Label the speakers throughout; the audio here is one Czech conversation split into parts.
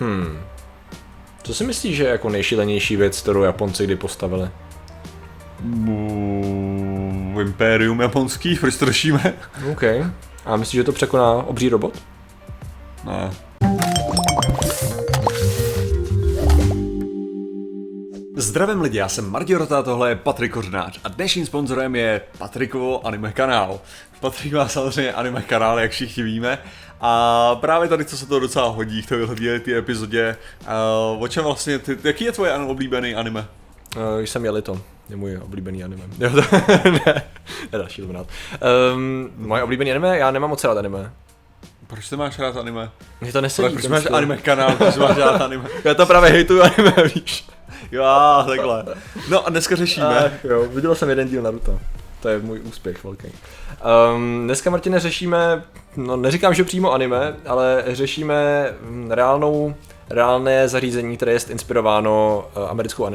Speaker 1: Hmm. Co si myslíš, že je jako nejšilenější věc, kterou Japonci kdy postavili?
Speaker 2: Uh, Imperium japonský, proč to řešíme?
Speaker 1: OK. A myslíš, že to překoná obří robot?
Speaker 2: Ne. Zdravím lidi, já jsem Martin Rota, tohle je Patrik Kořnář a dnešním sponzorem je Patrikovo anime kanál. Patrik má samozřejmě anime kanál, jak všichni víme, a právě tady, co se to docela hodí k téhle ty epizodě, uh, o čem vlastně, ty, jaký je tvoje oblíbený anime?
Speaker 1: Uh, jsem jeli to, je můj oblíbený anime. Jo, to, ne, ne, další um, moje oblíbený anime, já nemám moc rád anime.
Speaker 2: Proč ty máš rád anime?
Speaker 1: Mě to nesedí.
Speaker 2: Proč máš anime kanál, proč máš rád anime?
Speaker 1: já to právě hejtuju anime, víš.
Speaker 2: Jo, takhle. No a dneska řešíme.
Speaker 1: A, jo, viděl jsem jeden díl Naruto. To je můj úspěch velký. Um, dneska, Martine, řešíme, no neříkám, že přímo anime, ale řešíme reálnou reálné zařízení, které je inspirováno uh, americkou, uh,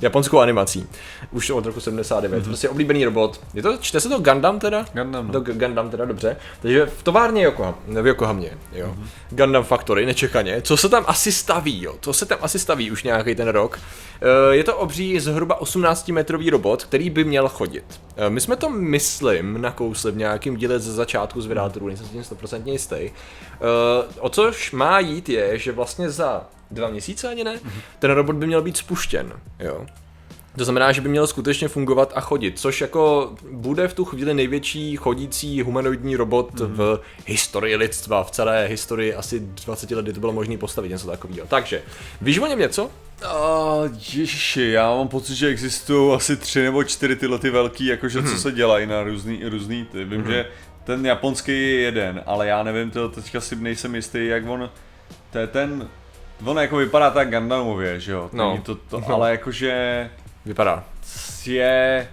Speaker 1: japonskou animací. Už od roku 79. Mm-hmm. Prostě oblíbený robot. Je to, čte se to Gundam teda?
Speaker 2: Gundam. No.
Speaker 1: To Gundam teda, dobře. Takže v továrně Yokoham, v Yokohamě, jo. Mm-hmm. Gundam Factory, nečekaně. Co se tam asi staví, jo? Co se tam asi staví už nějaký ten rok? Uh, je to obří zhruba 18 metrový robot, který by měl chodit. Uh, my jsme to, myslím, nakousli v nějakém díle ze začátku z vydátorů, nejsem si tím 100% jistý. O což má jít je, že vlastně za dva měsíce ani ne, ten robot by měl být spuštěn, jo. To znamená, že by měl skutečně fungovat a chodit, což jako bude v tu chvíli největší chodící humanoidní robot mm-hmm. v historii lidstva, v celé historii asi 20 let, kdy to bylo možné postavit něco takového. Takže, víš o něm něco?
Speaker 2: Uh, ježiši, já mám pocit, že existují asi tři nebo čtyři tyhle ty velký, jakože mm-hmm. co mhm. se dělají na různý, různý ty. Vím, mm-hmm. že ten japonský je jeden, ale já nevím, to teďka si nejsem jistý, jak on, to je ten, On jako vypadá tak Gandamově, že jo?
Speaker 1: No.
Speaker 2: To, to, no. Ale jakože...
Speaker 1: Vypadá.
Speaker 2: Je...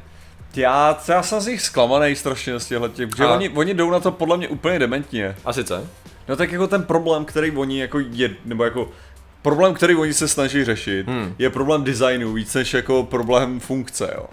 Speaker 2: Já, já jsem z nich zklamaný strašně z těchto těch, protože a... oni, oni jdou na to podle mě úplně dementně.
Speaker 1: A sice?
Speaker 2: No tak jako ten problém, který oni jako je, nebo jako problém, který oni se snaží řešit, hmm. je problém designu víc než jako problém funkce, jo.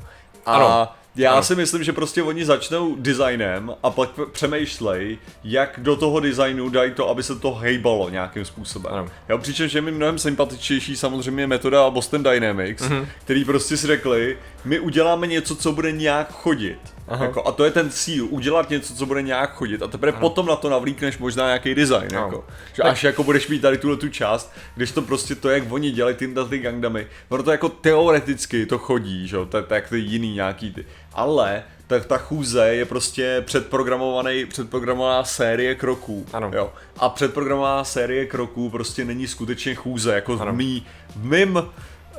Speaker 2: A ano. Já ano. si myslím, že prostě oni začnou designem a pak přemýšlej, jak do toho designu dají to, aby se to hejbalo nějakým způsobem. Ano. Jo, přičemž je mi mnohem sympatičnější samozřejmě metoda Boston Dynamics, mm-hmm. který prostě si řekli, my uděláme něco, co bude nějak chodit. Jako, a to je ten cíl, udělat něco, co bude nějak chodit a teprve Aha. potom na to navlíkneš možná nějaký design. Jako. Že tak. až jako budeš mít tady tuhle tu část, když to prostě to, jak oni dělají ty, ty gangdamy, to jako teoreticky to chodí, že? To, to, jak ty jiný nějaký ty. Ale tak ta chůze je prostě předprogramovaný, předprogramovaná série kroků.
Speaker 1: Ano.
Speaker 2: Jo. A předprogramovaná série kroků prostě není skutečně chůze, jako ano. v, mý, v mým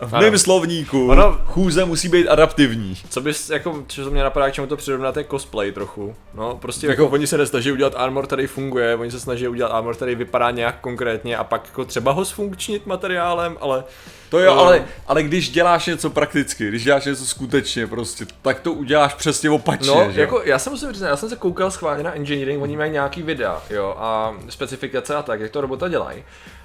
Speaker 2: v mém slovníku ono, chůze musí být adaptivní.
Speaker 1: Co bys, jako, co mě napadá, k čemu to přirovnat, je cosplay trochu. No, prostě jako, jako oni se nesnaží udělat armor, který funguje, oni se snaží udělat armor, který vypadá nějak konkrétně a pak jako třeba ho sfunkčnit materiálem, ale
Speaker 2: to jo, ale, ale když děláš něco prakticky, když děláš něco skutečně prostě, tak to uděláš přesně opačně,
Speaker 1: No,
Speaker 2: že?
Speaker 1: jako já jsem musím říct, já jsem se koukal schválně na engineering, oni mají nějaký videa, jo, a specifikace a tak, jak to robota dělají.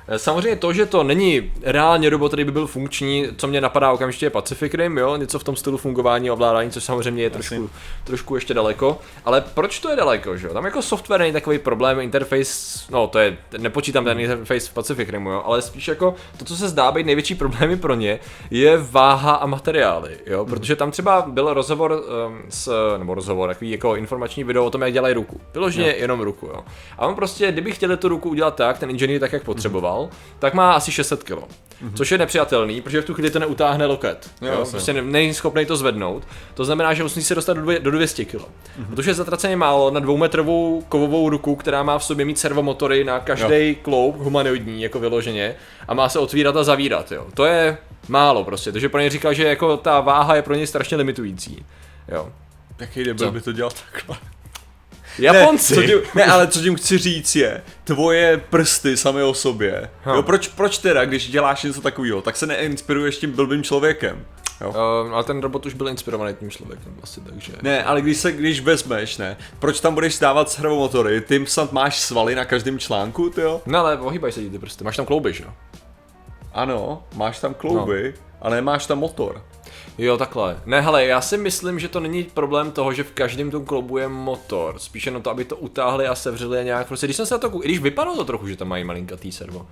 Speaker 1: Eh, samozřejmě to, že to není reálně robot, který by byl funkční, co mě napadá okamžitě je Pacific Rim, jo, něco v tom stylu fungování a ovládání, což samozřejmě je trošku, trošku ještě daleko. Ale proč to je daleko, že jo? Tam jako software není takový problém, interface, no to je, nepočítám ten interface v Pacific Rimu, jo, ale spíš jako to, co se zdá být největší problémy pro ně, je váha a materiály, jo, mhm. protože tam třeba byl rozhovor um, s, nebo rozhovor, takový jako informační video o tom, jak dělají ruku. Vyloženě no. jenom ruku, jo. A on prostě, kdyby chtěli tu ruku udělat tak, ten inženýr tak, jak potřeboval, dal, tak má asi 600 kg. Mm-hmm. Což je nepřijatelný, protože v tu chvíli to neutáhne loket. Jo, jo? Prostě není schopný to zvednout. To znamená, že musí se dostat do, dvě, do 200 kg. Mm-hmm. Protože je zatraceně málo na dvoumetrovou kovovou ruku, která má v sobě mít servomotory na každý kloub humanoidní, jako vyloženě, a má se otvírat a zavírat. Jo. To je málo prostě. Takže pro ně říkal, že jako ta váha je pro ně strašně limitující. Jo.
Speaker 2: Jaký debil by to dělal takhle?
Speaker 1: Japonci.
Speaker 2: Ne, co tím, ne, ale co tím chci říct je, tvoje prsty sami o sobě. Hm. Jo, proč, proč teda, když děláš něco takového, tak se neinspiruješ tím blbým člověkem? Jo.
Speaker 1: Uh, ale ten robot už byl inspirovaný tím člověkem asi, takže...
Speaker 2: Ne, ale když se, když vezmeš, ne, proč tam budeš dávat servomotory, ty snad máš svaly na každém článku, ty jo?
Speaker 1: No ale ohýbaj se ty prsty, máš tam klouby, že jo?
Speaker 2: Ano, máš tam klouby, no. ale nemáš tam motor.
Speaker 1: Jo, takhle. Ne, hele, já si myslím, že to není problém toho, že v každém tom kloubu je motor. Spíše na to, aby to utáhli a sevřeli a nějak. Prostě, když jsem se na to, i když vypadalo to trochu, že tam mají malinkatý servo.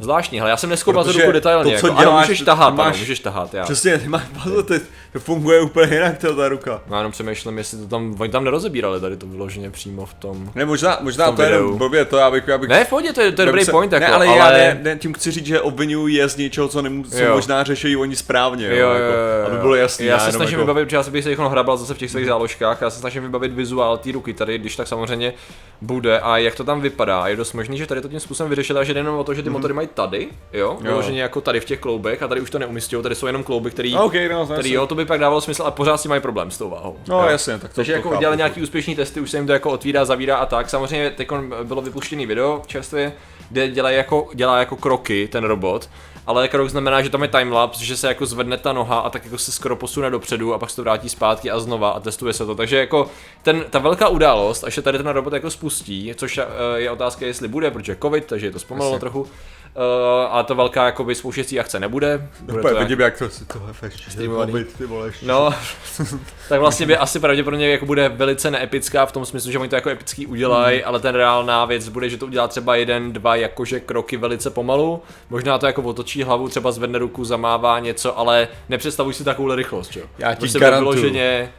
Speaker 1: Zvláštní, ale já jsem neskoumal tu
Speaker 2: Protože
Speaker 1: ruku detailně,
Speaker 2: to, co
Speaker 1: jako, ano,
Speaker 2: děláš,
Speaker 1: můžeš tahat,
Speaker 2: máš-
Speaker 1: ano, můžeš tahat, já.
Speaker 2: Přesně, ty máš puzzle, ty, to funguje úplně jinak, to, ta ruka.
Speaker 1: Já jenom přemýšlím, jestli to tam, oni tam nerozebírali tady to vyloženě přímo v tom.
Speaker 2: Ne, možná, možná
Speaker 1: tom
Speaker 2: to je jenom blbě, to já bych, já bych
Speaker 1: Ne, v pohodě, to je, to je dobrý
Speaker 2: se-
Speaker 1: point, jako,
Speaker 2: ne, ale,
Speaker 1: ale,
Speaker 2: já ne, ne, tím chci říct, že obvinuju je z něčeho, co, nemů, co
Speaker 1: Jo.
Speaker 2: možná řeší oni správně, jo,
Speaker 1: Jo, jo,
Speaker 2: jako,
Speaker 1: jo, jo.
Speaker 2: aby bylo jasný.
Speaker 1: Já se
Speaker 2: jenom
Speaker 1: snažím
Speaker 2: jako,
Speaker 1: vybavit, protože já se bych se jako hrabal zase v těch svých záložkách, já se snažím vybavit vizuál té ruky tady, když tak samozřejmě bude a jak to tam vypadá. Je dost možný, že tady to tím způsobem vyřešila, že jenom o to, že ty motory mají tady, jo, vyloženě jako tady v těch kloubech a tady už to neumístějí, tady jsou jenom klouby, který,
Speaker 2: OK, no,
Speaker 1: který jo, to by pak dávalo smysl a pořád si mají problém s tou váhou.
Speaker 2: No
Speaker 1: jo.
Speaker 2: jasně, tak to
Speaker 1: Takže
Speaker 2: to
Speaker 1: jako udělali nějaký úspěšný testy, už se jim to jako otvírá, zavírá a tak. Samozřejmě teď bylo vypuštěný video čerstvě, kde dělá jako, dělá jako kroky ten robot, ale krok znamená, že tam je timelapse, že se jako zvedne ta noha a tak jako se skoro posune dopředu a pak se to vrátí zpátky a znova a testuje se to. Takže jako ten, ta velká událost, až se tady ten robot jako spustí, což eh, je otázka, jestli bude, protože covid, takže je to zpomalilo trochu. Uh, a to velká jakoby spouštěcí akce nebude. Bude
Speaker 2: Úplně
Speaker 1: to
Speaker 2: vidím, jak to si to hefeš,
Speaker 1: Streamovaný.
Speaker 2: Ty vole.
Speaker 1: No, tak vlastně by asi pravděpodobně jako bude velice neepická v tom smyslu, že oni to jako epický udělají,
Speaker 2: Hmm.
Speaker 1: ale ten reálná věc bude, že to udělá třeba jeden, dva jakože kroky velice pomalu. Možná to jako otočí hlavu, třeba zvedne ruku, zamává něco, ale nepředstavuj si takovou rychlost, jo.
Speaker 2: Já ti
Speaker 1: Prostě
Speaker 2: garantuju.
Speaker 1: vyloženě,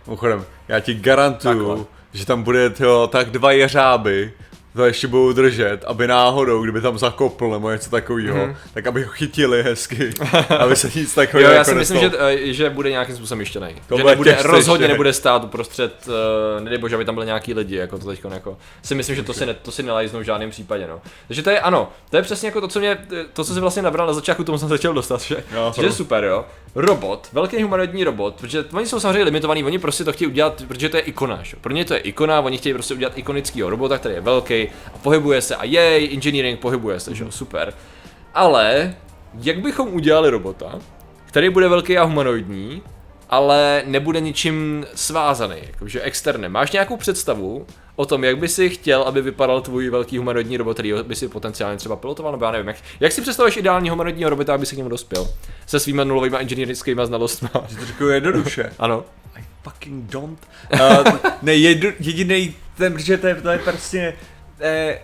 Speaker 2: já ti garantuju,
Speaker 1: Takhle.
Speaker 2: že tam bude tyjo, tak dva jeřáby, to ještě budou držet, aby náhodou, kdyby tam zakopl nebo něco takového, mm-hmm. tak aby ho chytili hezky, aby se nic takového
Speaker 1: Jo, já
Speaker 2: jako
Speaker 1: si myslím, že, eh, že bude nějakým způsobem myštěný.
Speaker 2: To
Speaker 1: Že
Speaker 2: bude
Speaker 1: nebude, rozhodně
Speaker 2: ještě.
Speaker 1: nebude stát uprostřed, uh, nedej bože, aby tam byly nějaký lidi, jako to teď jako, si myslím, že to si, ne, to si nelajznou v žádném případě, no. Takže to je, ano, to je přesně jako to, co mě, to, co si vlastně nabral na začátku, tomu jsem se chtěl dostat, že,
Speaker 2: Jo,
Speaker 1: že je super, jo. Robot, velký humanoidní robot, protože oni jsou samozřejmě limitovaní, oni prostě to chtějí udělat, protože to je ikona, že? Pro ně to je ikona, oni chtějí prostě udělat ikonického robota, který je velký a pohybuje se a jej, engineering pohybuje se, že jo, super. Ale jak bychom udělali robota, který bude velký a humanoidní, ale nebude ničím svázaný, jakože externě. Máš nějakou představu o tom, jak by si chtěl, aby vypadal tvůj velký humanoidní robot, který by si potenciálně třeba pilotoval, nebo já nevím, jak, jak si představuješ ideální humanoidního robota, aby si k němu dospěl? Se svými nulovými inženýrskými znalostmi.
Speaker 2: To řeknu jednoduše.
Speaker 1: ano.
Speaker 2: I fucking don't. Uh, ne, jediný ten, protože to je, to je prostě, eh,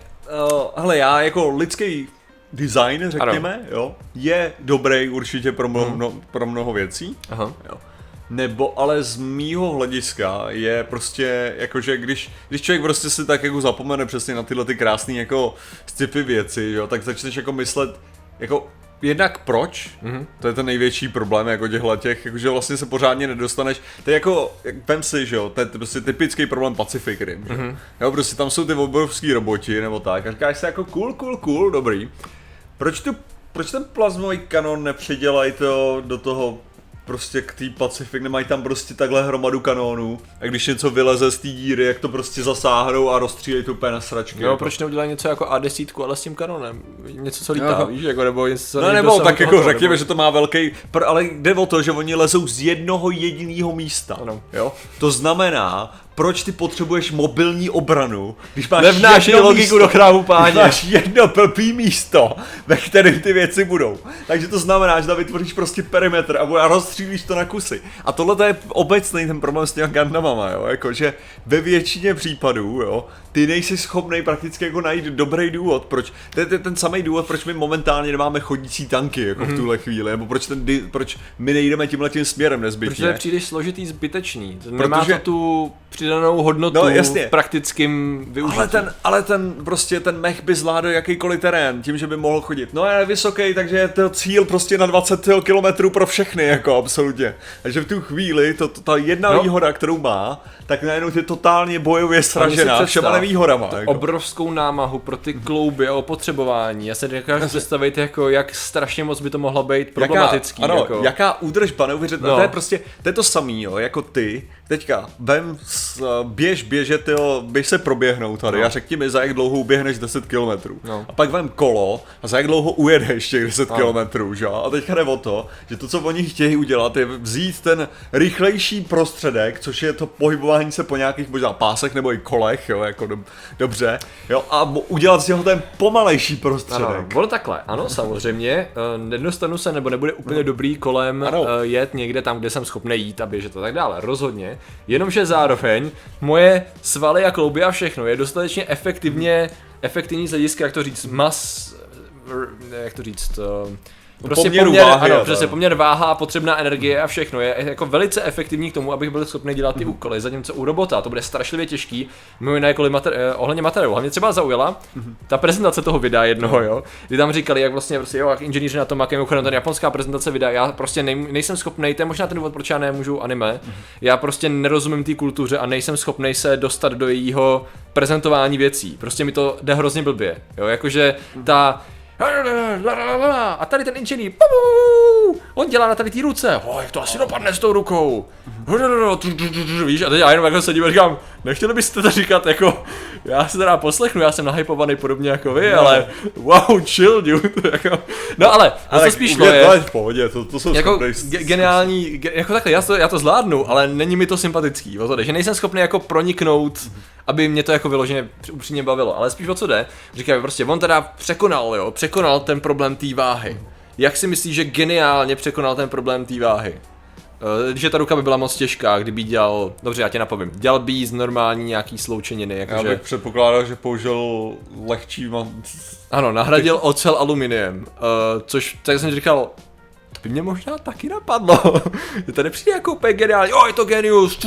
Speaker 2: uh, hele, já jako lidský design, řekněme, ano. jo, je dobrý určitě pro, mno, mno, pro mnoho věcí.
Speaker 1: Aha.
Speaker 2: Jo. Nebo ale z mýho hlediska je prostě jakože když, když člověk prostě si tak jako zapomene přesně na tyhle ty krásné jako sci-fi věci, jo, tak začneš jako myslet jako jednak proč, mm-hmm. to je ten největší problém jako těchhle těch, jakože vlastně se pořádně nedostaneš, to je jako, jak vem si, že jo, to je prostě typický problém Pacific Rim, že? Mm-hmm. jo, prostě tam jsou ty obrovský roboti nebo tak a říkáš si jako cool, cool, cool, dobrý, proč tu, proč ten plazmový kanon nepředělají to do toho prostě k té Pacific, nemají tam prostě takhle hromadu kanónů a když něco vyleze z té díry, jak to prostě zasáhnou a rozstřílejí to úplně na sračky.
Speaker 1: Jo,
Speaker 2: jako.
Speaker 1: proč neudělají něco jako A10, ale s tím kanonem? Něco, co lítá,
Speaker 2: Jo.
Speaker 1: víš, jako, nebo něco, co
Speaker 2: No nebo tak
Speaker 1: toho,
Speaker 2: jako řekněme,
Speaker 1: nebo-
Speaker 2: že to má velký, pr- ale jde o to, že oni lezou z jednoho jediného místa.
Speaker 1: Ano.
Speaker 2: Jo? To znamená, proč ty potřebuješ mobilní obranu, když máš
Speaker 1: Nevnášej
Speaker 2: jedno
Speaker 1: logiku
Speaker 2: místo,
Speaker 1: do chrámu, páně.
Speaker 2: Máš jedno blbý místo, ve kterém ty věci budou. Takže to znamená, že tam vytvoříš prostě perimetr a rozstřílíš to na kusy. A tohle to je obecný ten problém s těma Gundamama, jo? Jako, že ve většině případů, jo, ty nejsi schopný prakticky jako najít dobrý důvod, proč, to je ten, samý důvod, proč my momentálně nemáme chodící tanky, jako
Speaker 1: Mhm.
Speaker 2: v tuhle chvíli, nebo proč, ten, proč my nejdeme tímhle tím směrem
Speaker 1: Protože
Speaker 2: nezbytně.
Speaker 1: to je příliš složitý, zbytečný. To Nemá
Speaker 2: Protože-
Speaker 1: to tu přidanou hodnotu
Speaker 2: No, jasně.
Speaker 1: v praktickém využití.
Speaker 2: Ale ten, ale ten prostě ten mech by zvládl jakýkoliv terén, tím, že by mohl chodit. No je vysoký, takže je to cíl prostě na 20 km pro všechny, jako absolutně. Takže v tu chvíli, to, to ta jedna
Speaker 1: No.
Speaker 2: výhoda, kterou má, tak najednou je totálně bojově sražená
Speaker 1: představ
Speaker 2: všema nevýhodama. Jako.
Speaker 1: obrovskou námahu pro ty klouby a opotřebování. Já se dokážu představit, jako, jak strašně moc by to mohlo být problematický.
Speaker 2: Jaká, ano,
Speaker 1: jako.
Speaker 2: jaká údržba, neuvěřitelná.
Speaker 1: No.
Speaker 2: To je prostě, to je to samý, jo, jako ty, teďka, vem, s, běž, běžet, jo, běž se proběhnout tady
Speaker 1: No.
Speaker 2: a řekni mi, za jak dlouho uběhneš 10 kilometrů.
Speaker 1: No.
Speaker 2: A pak vem kolo a za jak dlouho ujedeš těch 10
Speaker 1: No.
Speaker 2: kilometrů, že jo. A teďka jde o to, že to, co oni chtějí udělat, je vzít ten rychlejší prostředek, což je to pohybování se po nějakých možná pásech nebo i kolech, jo, jako dob, dobře, jo, a udělat z něho ten pomalejší prostředek.
Speaker 1: Ano, ono takhle, ano, samozřejmě, eh, nedostanu se nebo nebude úplně dobrý kolem
Speaker 2: Ano.
Speaker 1: eh, jet někde tam, kde jsem schopný jít a běžet a tak dále, rozhodně, jenomže zároveň moje svaly a klouby a všechno je dostatečně efektivně, efektivní z hlediska, jak to říct, mas, r- jak to říct, uh,
Speaker 2: poměru
Speaker 1: poměr,
Speaker 2: váhy a
Speaker 1: ano, přesně, poměr váha a potřebná energie a všechno je jako velice efektivní k tomu, abych byl schopný dělat ty úkoly, zatímco u robota to bude strašlivě těžký, mimo jiné kvůli mater- eh, ohledně materiálu. Hlavně třeba zaujala ta prezentace toho videa jednoho, jo, kdy tam říkali, jak vlastně prostě, jo, jak inženýři na tom, jak mimochodem ta japonská prezentace videa, já prostě nej, nejsem schopný, to je možná ten důvod, proč já nemůžu anime, já prostě nerozumím té kultuře a nejsem schopný se dostat do jejího prezentování věcí. Prostě mi to jde hrozně blbě, jo, jakože ta a tady ten inženýr, on dělá na tady té ruce, oh, jak to asi dopadne s tou rukou. Víš, a teď já jenom jako sedím a říkám, nechtěli byste to říkat jako, já se teda poslechnu, já jsem nahypovaný podobně jako vy,
Speaker 2: No.
Speaker 1: ale wow, chill, dude, jako, no ale, ale to spíš je,
Speaker 2: to je v pohodě, to, to jsou
Speaker 1: jako
Speaker 2: schopnej s-
Speaker 1: ge- geniální, ge- jako takhle, já to, já to zvládnu, ale není mi to sympatický, o to jde, že nejsem schopný jako proniknout, aby mě to jako vyloženě upřímně bavilo, ale spíš o co jde, říkají prostě, on teda překonal, jo, překonal ten problém té váhy. Jak si myslíš, že geniálně překonal ten problém té váhy? Eh, Že ta ruka by byla moc těžká, kdyby dělal, dobře, já tě napovím, dělal by jí z normální nějaký sloučeniny,
Speaker 2: Já
Speaker 1: jakože,
Speaker 2: bych předpokládal, že použil lehčí
Speaker 1: ano, nahradil ocel aluminiem, uh, což, tak jsem říkal, to by mě možná taky napadlo. to nepřijde jako úplně geniální, o, je to genius.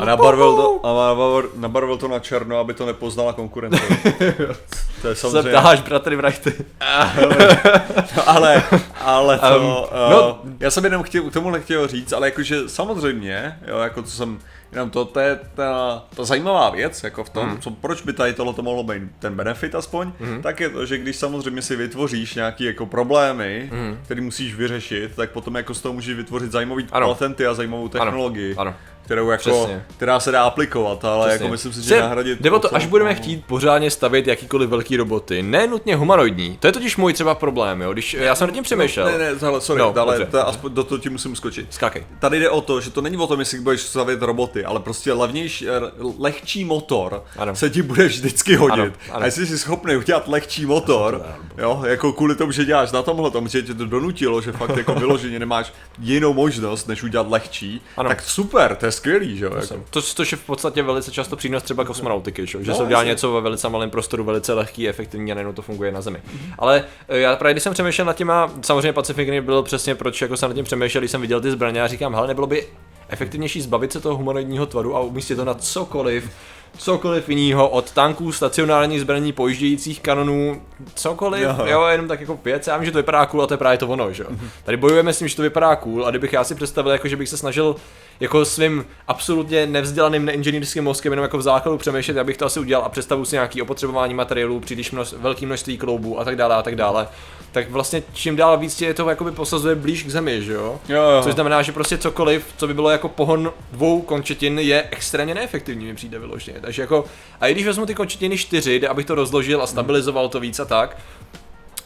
Speaker 2: a nabarvil to, a nabarvil, nabarvil to na černo, aby to nepoznala konkurence. to je
Speaker 1: Se
Speaker 2: samozřejmě,
Speaker 1: ptáš, bratry vrachty.
Speaker 2: ale, ale to,
Speaker 1: Um, no-
Speaker 2: no, já jsem jenom chtěl, k tomu nechtěl říct, ale jakože samozřejmě, jo, jako co jsem, jenom to, to je ta, ta zajímavá věc, jako v tom,
Speaker 1: Hmm.
Speaker 2: co, proč by tady tohle to mohlo být ten benefit aspoň, tak je to, že když samozřejmě si vytvoříš nějaký jako problémy, který musíš vyřešit, tak potom jako z toho můžeš vytvořit zajímavý
Speaker 1: Ano.
Speaker 2: patenty a zajímavou technologii.
Speaker 1: ano.
Speaker 2: Kterou jako,
Speaker 1: Přesně.
Speaker 2: která se dá aplikovat, ale
Speaker 1: Přesně.
Speaker 2: jako myslím si,
Speaker 1: Že
Speaker 2: že nahradit...
Speaker 1: Jde o to, až budeme chtít pořádně stavět jakýkoliv velký roboty, ne nutně humanoidní. To je totiž můj třeba problém, jo. Když já jsem nad tím přemýšlel.
Speaker 2: Ne, ne, hele, sorry,
Speaker 1: No,
Speaker 2: no, ale to, aspoň do toho ti musím skočit.
Speaker 1: Skákej.
Speaker 2: Tady jde o to, že to není o tom, jestli budeš stavět roboty, ale prostě levnější, eh, lehčí motor
Speaker 1: Ano.
Speaker 2: se ti bude vždycky hodit.
Speaker 1: Ano, ano.
Speaker 2: A jestli jsi schopný udělat lehčí motor, jo, jako kvůli tomu, že děláš na tomhle tom, že tě to donutilo, že fakt jako vyloženě nemáš jinou možnost, než udělat lehčí,
Speaker 1: Ano.
Speaker 2: tak super, to je skvělý, že jo. Jako.
Speaker 1: To, to je v podstatě velice často přínos třeba kosmonautiky, že, že
Speaker 2: No,
Speaker 1: se udělá
Speaker 2: jasně.
Speaker 1: něco ve velice malém prostoru, velice lehký, efektivní a najednou to funguje na Zemi. Ale eh, já právě když jsem přemýšlel nad těma, samozřejmě Pacific Rim byl přesně proč jako jsem nad tím přemýšlel, když jsem viděl ty zbraně a říkám, hele, nebylo by efektivnější zbavit se toho humanoidního tvaru a umístit to na cokoliv, cokoliv jiného, od tanků, stacionárních zbraní, pojíždějících kanonů, cokoliv, jo.
Speaker 2: Jo.
Speaker 1: jenom tak jako věc, já vím, že to vypadá cool a to je právě to ono, že jo. Tady bojujeme s tím, že to vypadá cool a kdybych já si představil, jako že bych se snažil jako svým absolutně nevzdělaným neinženýrským mozkem jenom jako v základu přemýšlet, já bych to asi udělal a představu si nějaký opotřebování materiálů, příliš množ, velký množství kloubů a tak dále a tak dále. Tak vlastně čím dál víc tě to jakoby posazuje blíž k zemi, že jo?
Speaker 2: Jo, jo.
Speaker 1: Což znamená, že prostě cokoliv, co by bylo jako pohon dvou končetin, je extrémně neefektivní, mi přijde vyloženě. Takže jako, a i když vezmu ty končetiny čtyři, abych to rozložil a stabilizoval to víc a tak,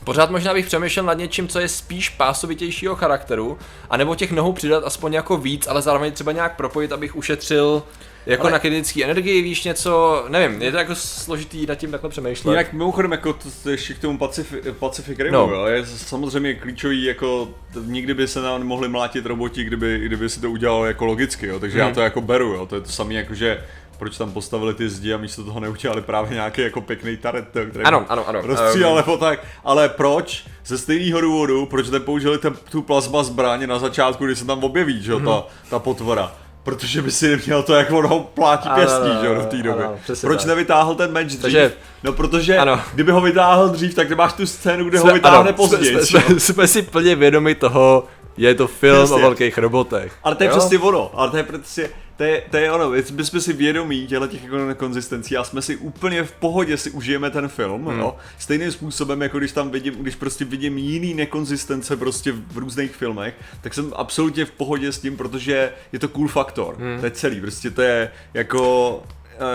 Speaker 1: Pořád možná bych přemýšlel nad něčím, co je spíš pásovitějšího charakteru, anebo těch nohou přidat aspoň jako víc, ale zároveň třeba nějak propojit, abych ušetřil jako
Speaker 2: Ale-
Speaker 1: na kinetický energii, víš něco, nevím, je to jako složitý nad tím takhle přemýšlet.
Speaker 2: Jinak mimochodem jako to, to ještě k tomu Pacific, Pacific Rimu,
Speaker 1: No.
Speaker 2: no. je samozřejmě klíčový jako t- nikdy by se nám nemohli mlátit roboti, kdyby, kdyby si to udělalo jako logicky, jo. takže
Speaker 1: Hmm.
Speaker 2: já to jako beru, jo. to je to samé jako že proč tam postavili ty zdi a místo toho neudělali právě nějaký jako pěkný taret, který
Speaker 1: Ano, ano, ano.
Speaker 2: rozstřílel
Speaker 1: Ehm.
Speaker 2: nebo tak, ale proč? Ze stejného důvodu, proč nepoužili ten, tu plazma zbraně na začátku, kdy se tam objeví, že jo,
Speaker 1: Mhm.
Speaker 2: ta, ta potvora. Protože by si neměl to jako ono plátí pěstí, že jo, do té doby.
Speaker 1: ano,
Speaker 2: Proč
Speaker 1: tak.
Speaker 2: nevytáhl ten meč dřív?
Speaker 1: Takže-
Speaker 2: no protože
Speaker 1: Ano.
Speaker 2: kdyby ho vytáhl dřív, tak nemáš tu scénu, kde ho
Speaker 1: Jsme-
Speaker 2: vytáhne
Speaker 1: ano,
Speaker 2: později.
Speaker 1: Jsme, jsme, jsme, si plně vědomi toho, je to film
Speaker 2: Jasně.
Speaker 1: o velkých robotech.
Speaker 2: Ale to je
Speaker 1: Jo?
Speaker 2: přesně ono, ale to je přesně, to je, to je ono, my jsme si vědomí těchto těch jako nekonzistencí a jsme si úplně v pohodě si užijeme ten film, hmm. jo. Stejným způsobem, jako když tam vidím, když prostě vidím jiný nekonzistence prostě v různých filmech, tak jsem absolutně v pohodě s tím, protože je to cool faktor. Hmm. To je celý, prostě to je jako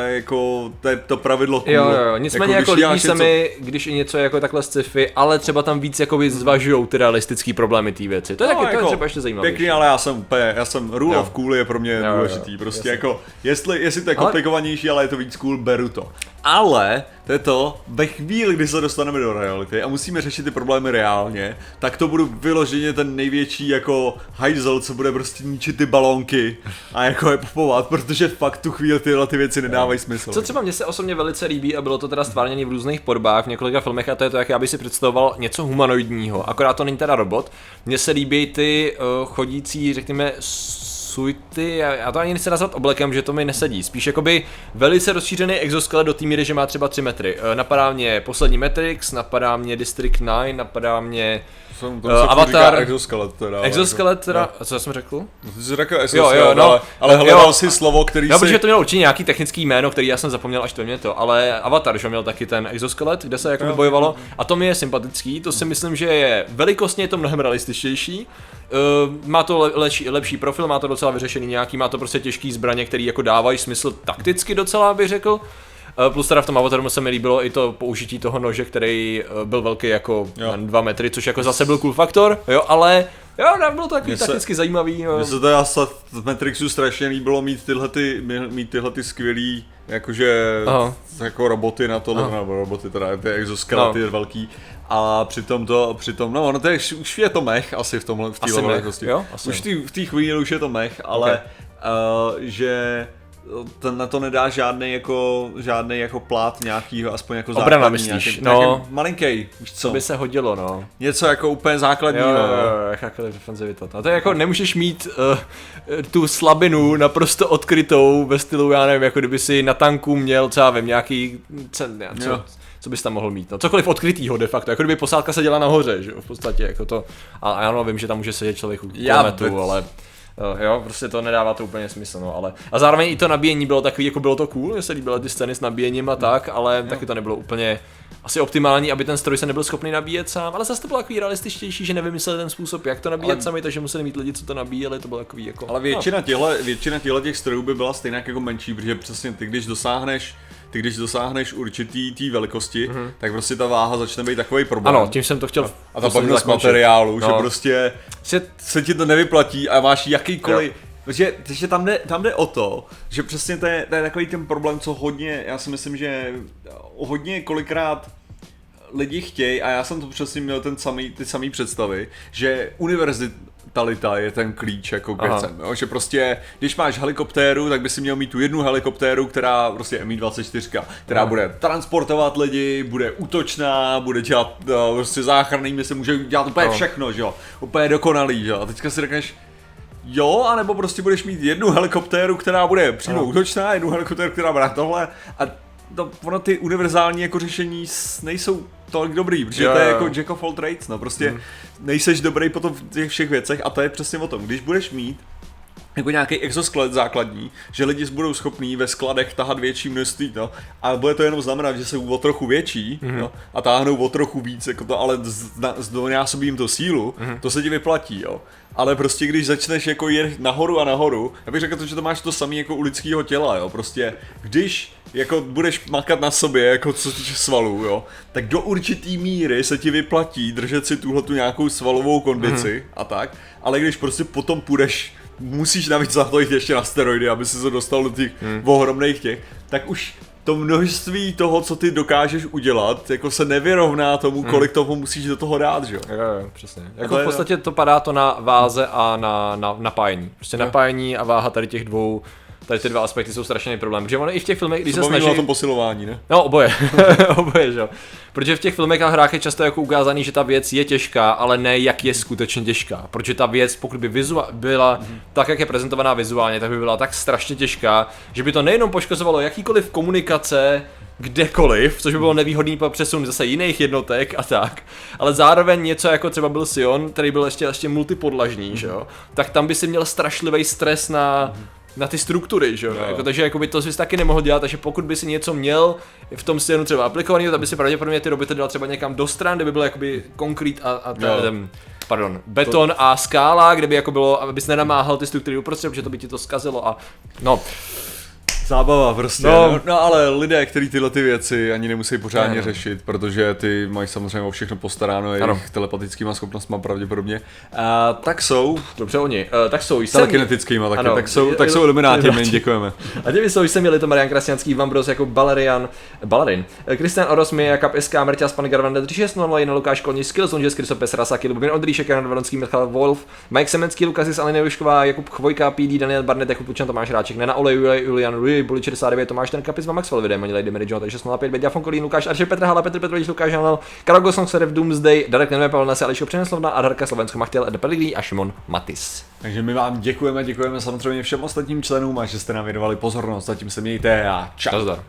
Speaker 2: jako to je to pravidlo cool.
Speaker 1: Jo, jo, jo. Nicméně jako,
Speaker 2: když
Speaker 1: jako líbí se
Speaker 2: něco-
Speaker 1: mi, když je něco jako takhle sci-fi, ale třeba tam víc jakoby zvažujou ty realistické problémy té věci. To je taky, to je třeba ještě zajímavé.
Speaker 2: No, Pěkný, ale já jsem úplně, já jsem rule
Speaker 1: Jo.
Speaker 2: of cool je pro mě
Speaker 1: Jo, jo,
Speaker 2: důležitý, prostě
Speaker 1: jasně.
Speaker 2: jako, jestli, jestli to je
Speaker 1: Ale-
Speaker 2: komplikovanější, ale je to víc cool, beru to. Ale to je to, ve chvíli, kdy se dostaneme do reality a musíme řešit ty problémy reálně, tak to budu vyloženě ten největší jako hajzel, co bude prostě ničit ty balónky a jako je popovat, protože fakt tu chvíli tyhle ty věci nedávají smysl.
Speaker 1: Co třeba mně se osobně velice líbí a bylo to teda stvárněné v různých podobách v několika filmech a to je to, jak já bych si představoval něco humanoidního, akorát to není teda robot. Mně se líbí ty uh, chodící, řekněme, suity, já, já to ani nechci nazvat oblekem, že to mi nesedí. Spíš jakoby velice rozšířený exoskelet do té míry, že má třeba 3 metry. Uh, napadá mě poslední Matrix, napadá mě District 9, napadá mě
Speaker 2: Jsem to,
Speaker 1: Uh, Avatar-
Speaker 2: říká exoskelet teda.
Speaker 1: exoskelet, teda, a co já jsem řekl?
Speaker 2: No, Ty jsi řekl exoskelet,
Speaker 1: jo, no.
Speaker 2: ale, ale
Speaker 1: Jo.
Speaker 2: hledal si slovo, který
Speaker 1: No,
Speaker 2: si...
Speaker 1: protože to mělo určitě nějaký technický jméno, který já jsem zapomněl až to mě to, ale Avatar, že měl taky ten exoskelet, kde se jako
Speaker 2: Jo.
Speaker 1: bojovalo a to mi je sympatický, to si myslím, že je velikostně je to mnohem realističtější, Uh, má to le- lepší, lepší profil, má to docela vyřešený nějaký, má to prostě těžký zbraně, které jako dávají smysl takticky docela, bych řekl. Uh, plus teda v tom Avataru se mi líbilo i to použití toho nože, který uh, byl velký jako
Speaker 2: Jo.
Speaker 1: 2 metry, což jako zase byl cool faktor, jo, ale jo, no, bylo to takový
Speaker 2: se-
Speaker 1: takticky zajímavý. No.
Speaker 2: Mně se teda sa- v Matrixu strašně líbilo mít tyhle, ty, mít tyhle ty skvělý, jakože
Speaker 1: Aha.
Speaker 2: jako roboty na to, nebo roboty teda, ty exoskelety
Speaker 1: No.
Speaker 2: velký. A přitom to, přitom, no ono to je, už je to mech asi v tomhle, v
Speaker 1: Asi
Speaker 2: téhle
Speaker 1: mech,
Speaker 2: velikosti.
Speaker 1: jo? Asi
Speaker 2: Už
Speaker 1: jo.
Speaker 2: v té chvíli už je to mech, ale uh, že ten na to nedá žádný jako, žádný jako plát nějakýho, aspoň jako
Speaker 1: Obrana
Speaker 2: základní
Speaker 1: myslíš,
Speaker 2: nějaký,
Speaker 1: no.
Speaker 2: nějaký malinký, víš co,
Speaker 1: To by se hodilo, no.
Speaker 2: něco jako úplně základního.
Speaker 1: Jo, jo,
Speaker 2: no.
Speaker 1: jo, jakákoliv defenzivita. A to je jako, nemůžeš mít uh, tu slabinu naprosto odkrytou ve stylu, já nevím, jako kdyby si na tanku měl třeba vím, nějaký, cen, co,
Speaker 2: Jo.
Speaker 1: co bys tam mohl mít, no cokoliv odkrytýho de facto, jako kdyby posádka seděla nahoře, že jo, v podstatě, jako to, a a ano, vím, že tam může sedět člověk u
Speaker 2: Já bet-
Speaker 1: ale Uh, jo, prostě to nedává to úplně smysl, no, ale a zároveň i to nabíjení bylo takový, jako bylo to cool, že se líbily ty scény s nabíjením a tak, ale taky to nebylo úplně asi optimální, aby ten stroj se nebyl schopný nabíjet sám, ale zase to bylo takový realističtější, že nevymysleli ten způsob, jak to nabíjet
Speaker 2: Ale-
Speaker 1: sami, takže museli mít lidi, co to nabíjeli, to bylo takový jako.
Speaker 2: Ale většina těchto, většina těchto těch strojů by byla stejná jako menší, protože přesně ty, když dosáhneš ty když dosáhneš určitý té velikosti, mm-hmm. tak prostě ta váha začne být takový problém.
Speaker 1: Ano, tím jsem to chtěl.
Speaker 2: a ta pevnost materiálu,
Speaker 1: No.
Speaker 2: že prostě
Speaker 1: Že
Speaker 2: se ti to nevyplatí a máš jakýkoliv...
Speaker 1: Jo.
Speaker 2: Protože, protože tam, jde, tam jde o to, že přesně to je, to je takový ten problém, co hodně, já si myslím, že hodně kolikrát lidi chtějí, a já jsem to přesně měl ten samý, ty samý představy, že univerzitalita je ten klíč jako k
Speaker 1: Aha.
Speaker 2: věcem, jo? že prostě, když máš helikoptéru, tak by si měl mít tu jednu helikoptéru, která prostě Mi-24, která
Speaker 1: Aha.
Speaker 2: bude transportovat lidi, bude útočná, bude dělat no, prostě záchranný mise, může dělat úplně
Speaker 1: No.
Speaker 2: všechno, že jo, úplně dokonalý, že jo, a teďka si řekneš, Jo, anebo prostě budeš mít jednu helikoptéru, která bude přímo útočná, jednu helikoptéru, která bude na tohle a to, ono ty univerzální jako řešení nejsou tolik dobrý, protože
Speaker 1: Jo,
Speaker 2: to je jako jack of all trades, no prostě nejseš dobrý potom v těch všech věcech a to je přesně o tom, když budeš mít jako nějaký exoskelet základní, že lidi budou schopní ve skladech tahat větší množství, no, a bude to jenom znamenat, že jsou o trochu větší,
Speaker 1: Mhm.
Speaker 2: mm-hmm. no, a táhnou o trochu víc, jako to, ale zdvojnásobí jim to sílu,
Speaker 1: Mhm.
Speaker 2: mm-hmm. to se ti vyplatí, jo. Ale prostě když začneš jako jet nahoru a nahoru, já bych řekl to, že to máš to samé jako u lidského těla, jo, prostě když jako budeš makat na sobě, jako co se týče svalů, jo, tak do určitý míry se ti vyplatí držet si tuhle tu nějakou svalovou kondici
Speaker 1: Mhm.
Speaker 2: a tak, ale když prostě potom půjdeš musíš navíc za to jít ještě na steroidy, aby se dostal do těch hmm. ohromných těch, tak už to množství toho, co ty dokážeš udělat, jako se nevyrovná tomu, kolik toho musíš do toho dát, že jo.
Speaker 1: Jo, jo, přesně. Jako v podstatě to padá to na váze a na, na napájení. Prostě napájení a váha tady těch dvou, tady ty dva aspekty jsou strašný problém. Protože ono i v těch filmech, když
Speaker 2: Se
Speaker 1: snaží...
Speaker 2: o tom posilování, ne?
Speaker 1: No, oboje. oboje, že jo. Protože v těch filmech a hrách je často jako ukázaný, že ta věc je těžká, ale ne jak je skutečně těžká. Protože ta věc, pokud by vizua- byla
Speaker 2: Mhm.
Speaker 1: tak, jak je prezentovaná vizuálně, tak by byla tak strašně těžká, že by to nejenom poškozovalo jakýkoliv komunikace, kdekoliv, což by bylo nevýhodný pro přesun zase jiných jednotek a tak, ale zároveň něco jako třeba byl Sion, který byl ještě, ještě multipodlažní, že jo, tak tam by si měl strašlivý stres na, na ty struktury, že jo, jako, takže jako by to si taky nemohl dělat, takže pokud by si něco měl v tom Sionu třeba aplikovaný, tak by si pravděpodobně ty roboty dal třeba někam do stran, kde by byl jakoby konkrét a, a
Speaker 2: Jo.
Speaker 1: ten, pardon, beton a skála, kde by jako bylo, abys nenamáhal ty struktury uprostřed, protože to by ti to zkazilo a no,
Speaker 2: zábava prostě.
Speaker 1: No.
Speaker 2: No, no ale lidé, kteří tyhle ty věci ani nemusí pořádně
Speaker 1: Ne, no.
Speaker 2: řešit, protože ty mají samozřejmě o všechno postaráno jejich telepatickýma schopnostma pravděpodobně, a tak jsou
Speaker 1: Dobře oni. Uh, tak jsou jsem...
Speaker 2: telekinetickýma taky,
Speaker 1: Ano.
Speaker 2: tak jsou, tak jsou ilumináti, my děkujeme.
Speaker 1: A těmi jsou jsem měli to Marian Krasňanský, Vambros jako Balerian, Balerin, Kristian Oros, Mia, Kap SK, Mrťas, Pan Garvanda 36, Jen, Lukáš Kolní, Skills, Onžes, Krysopes, Rasaki, Lubin Ondříšek, Jan Valonský, Michal Wolf, Mike Semenský, Lukasis, Alina Jušková, Jakub Chvojka, PD, Daniel Barnett, Jakub Pučan, Tomáš Ráček, Nena Olej, Julian, Julian Buli 69, Tomáš Ten Kapis, Maxwell, Videm, Lady Mary John, takže 05, Beďa Fonkolín, Lukáš Arše, Petr Hala, Petr Petrovič, Lukáš Hanel, Karol Gosong, Serev Doomsday, Darek Nenové, Pavel Nase, Ališo Přeneslovna, Adarka Slovensko, Machtěl, Ed Pellegrini a Šimon Matis.
Speaker 2: Takže my vám děkujeme, děkujeme samozřejmě všem ostatním členům a že jste nám věnovali pozornost. Zatím se mějte a čau.
Speaker 1: Nazdar.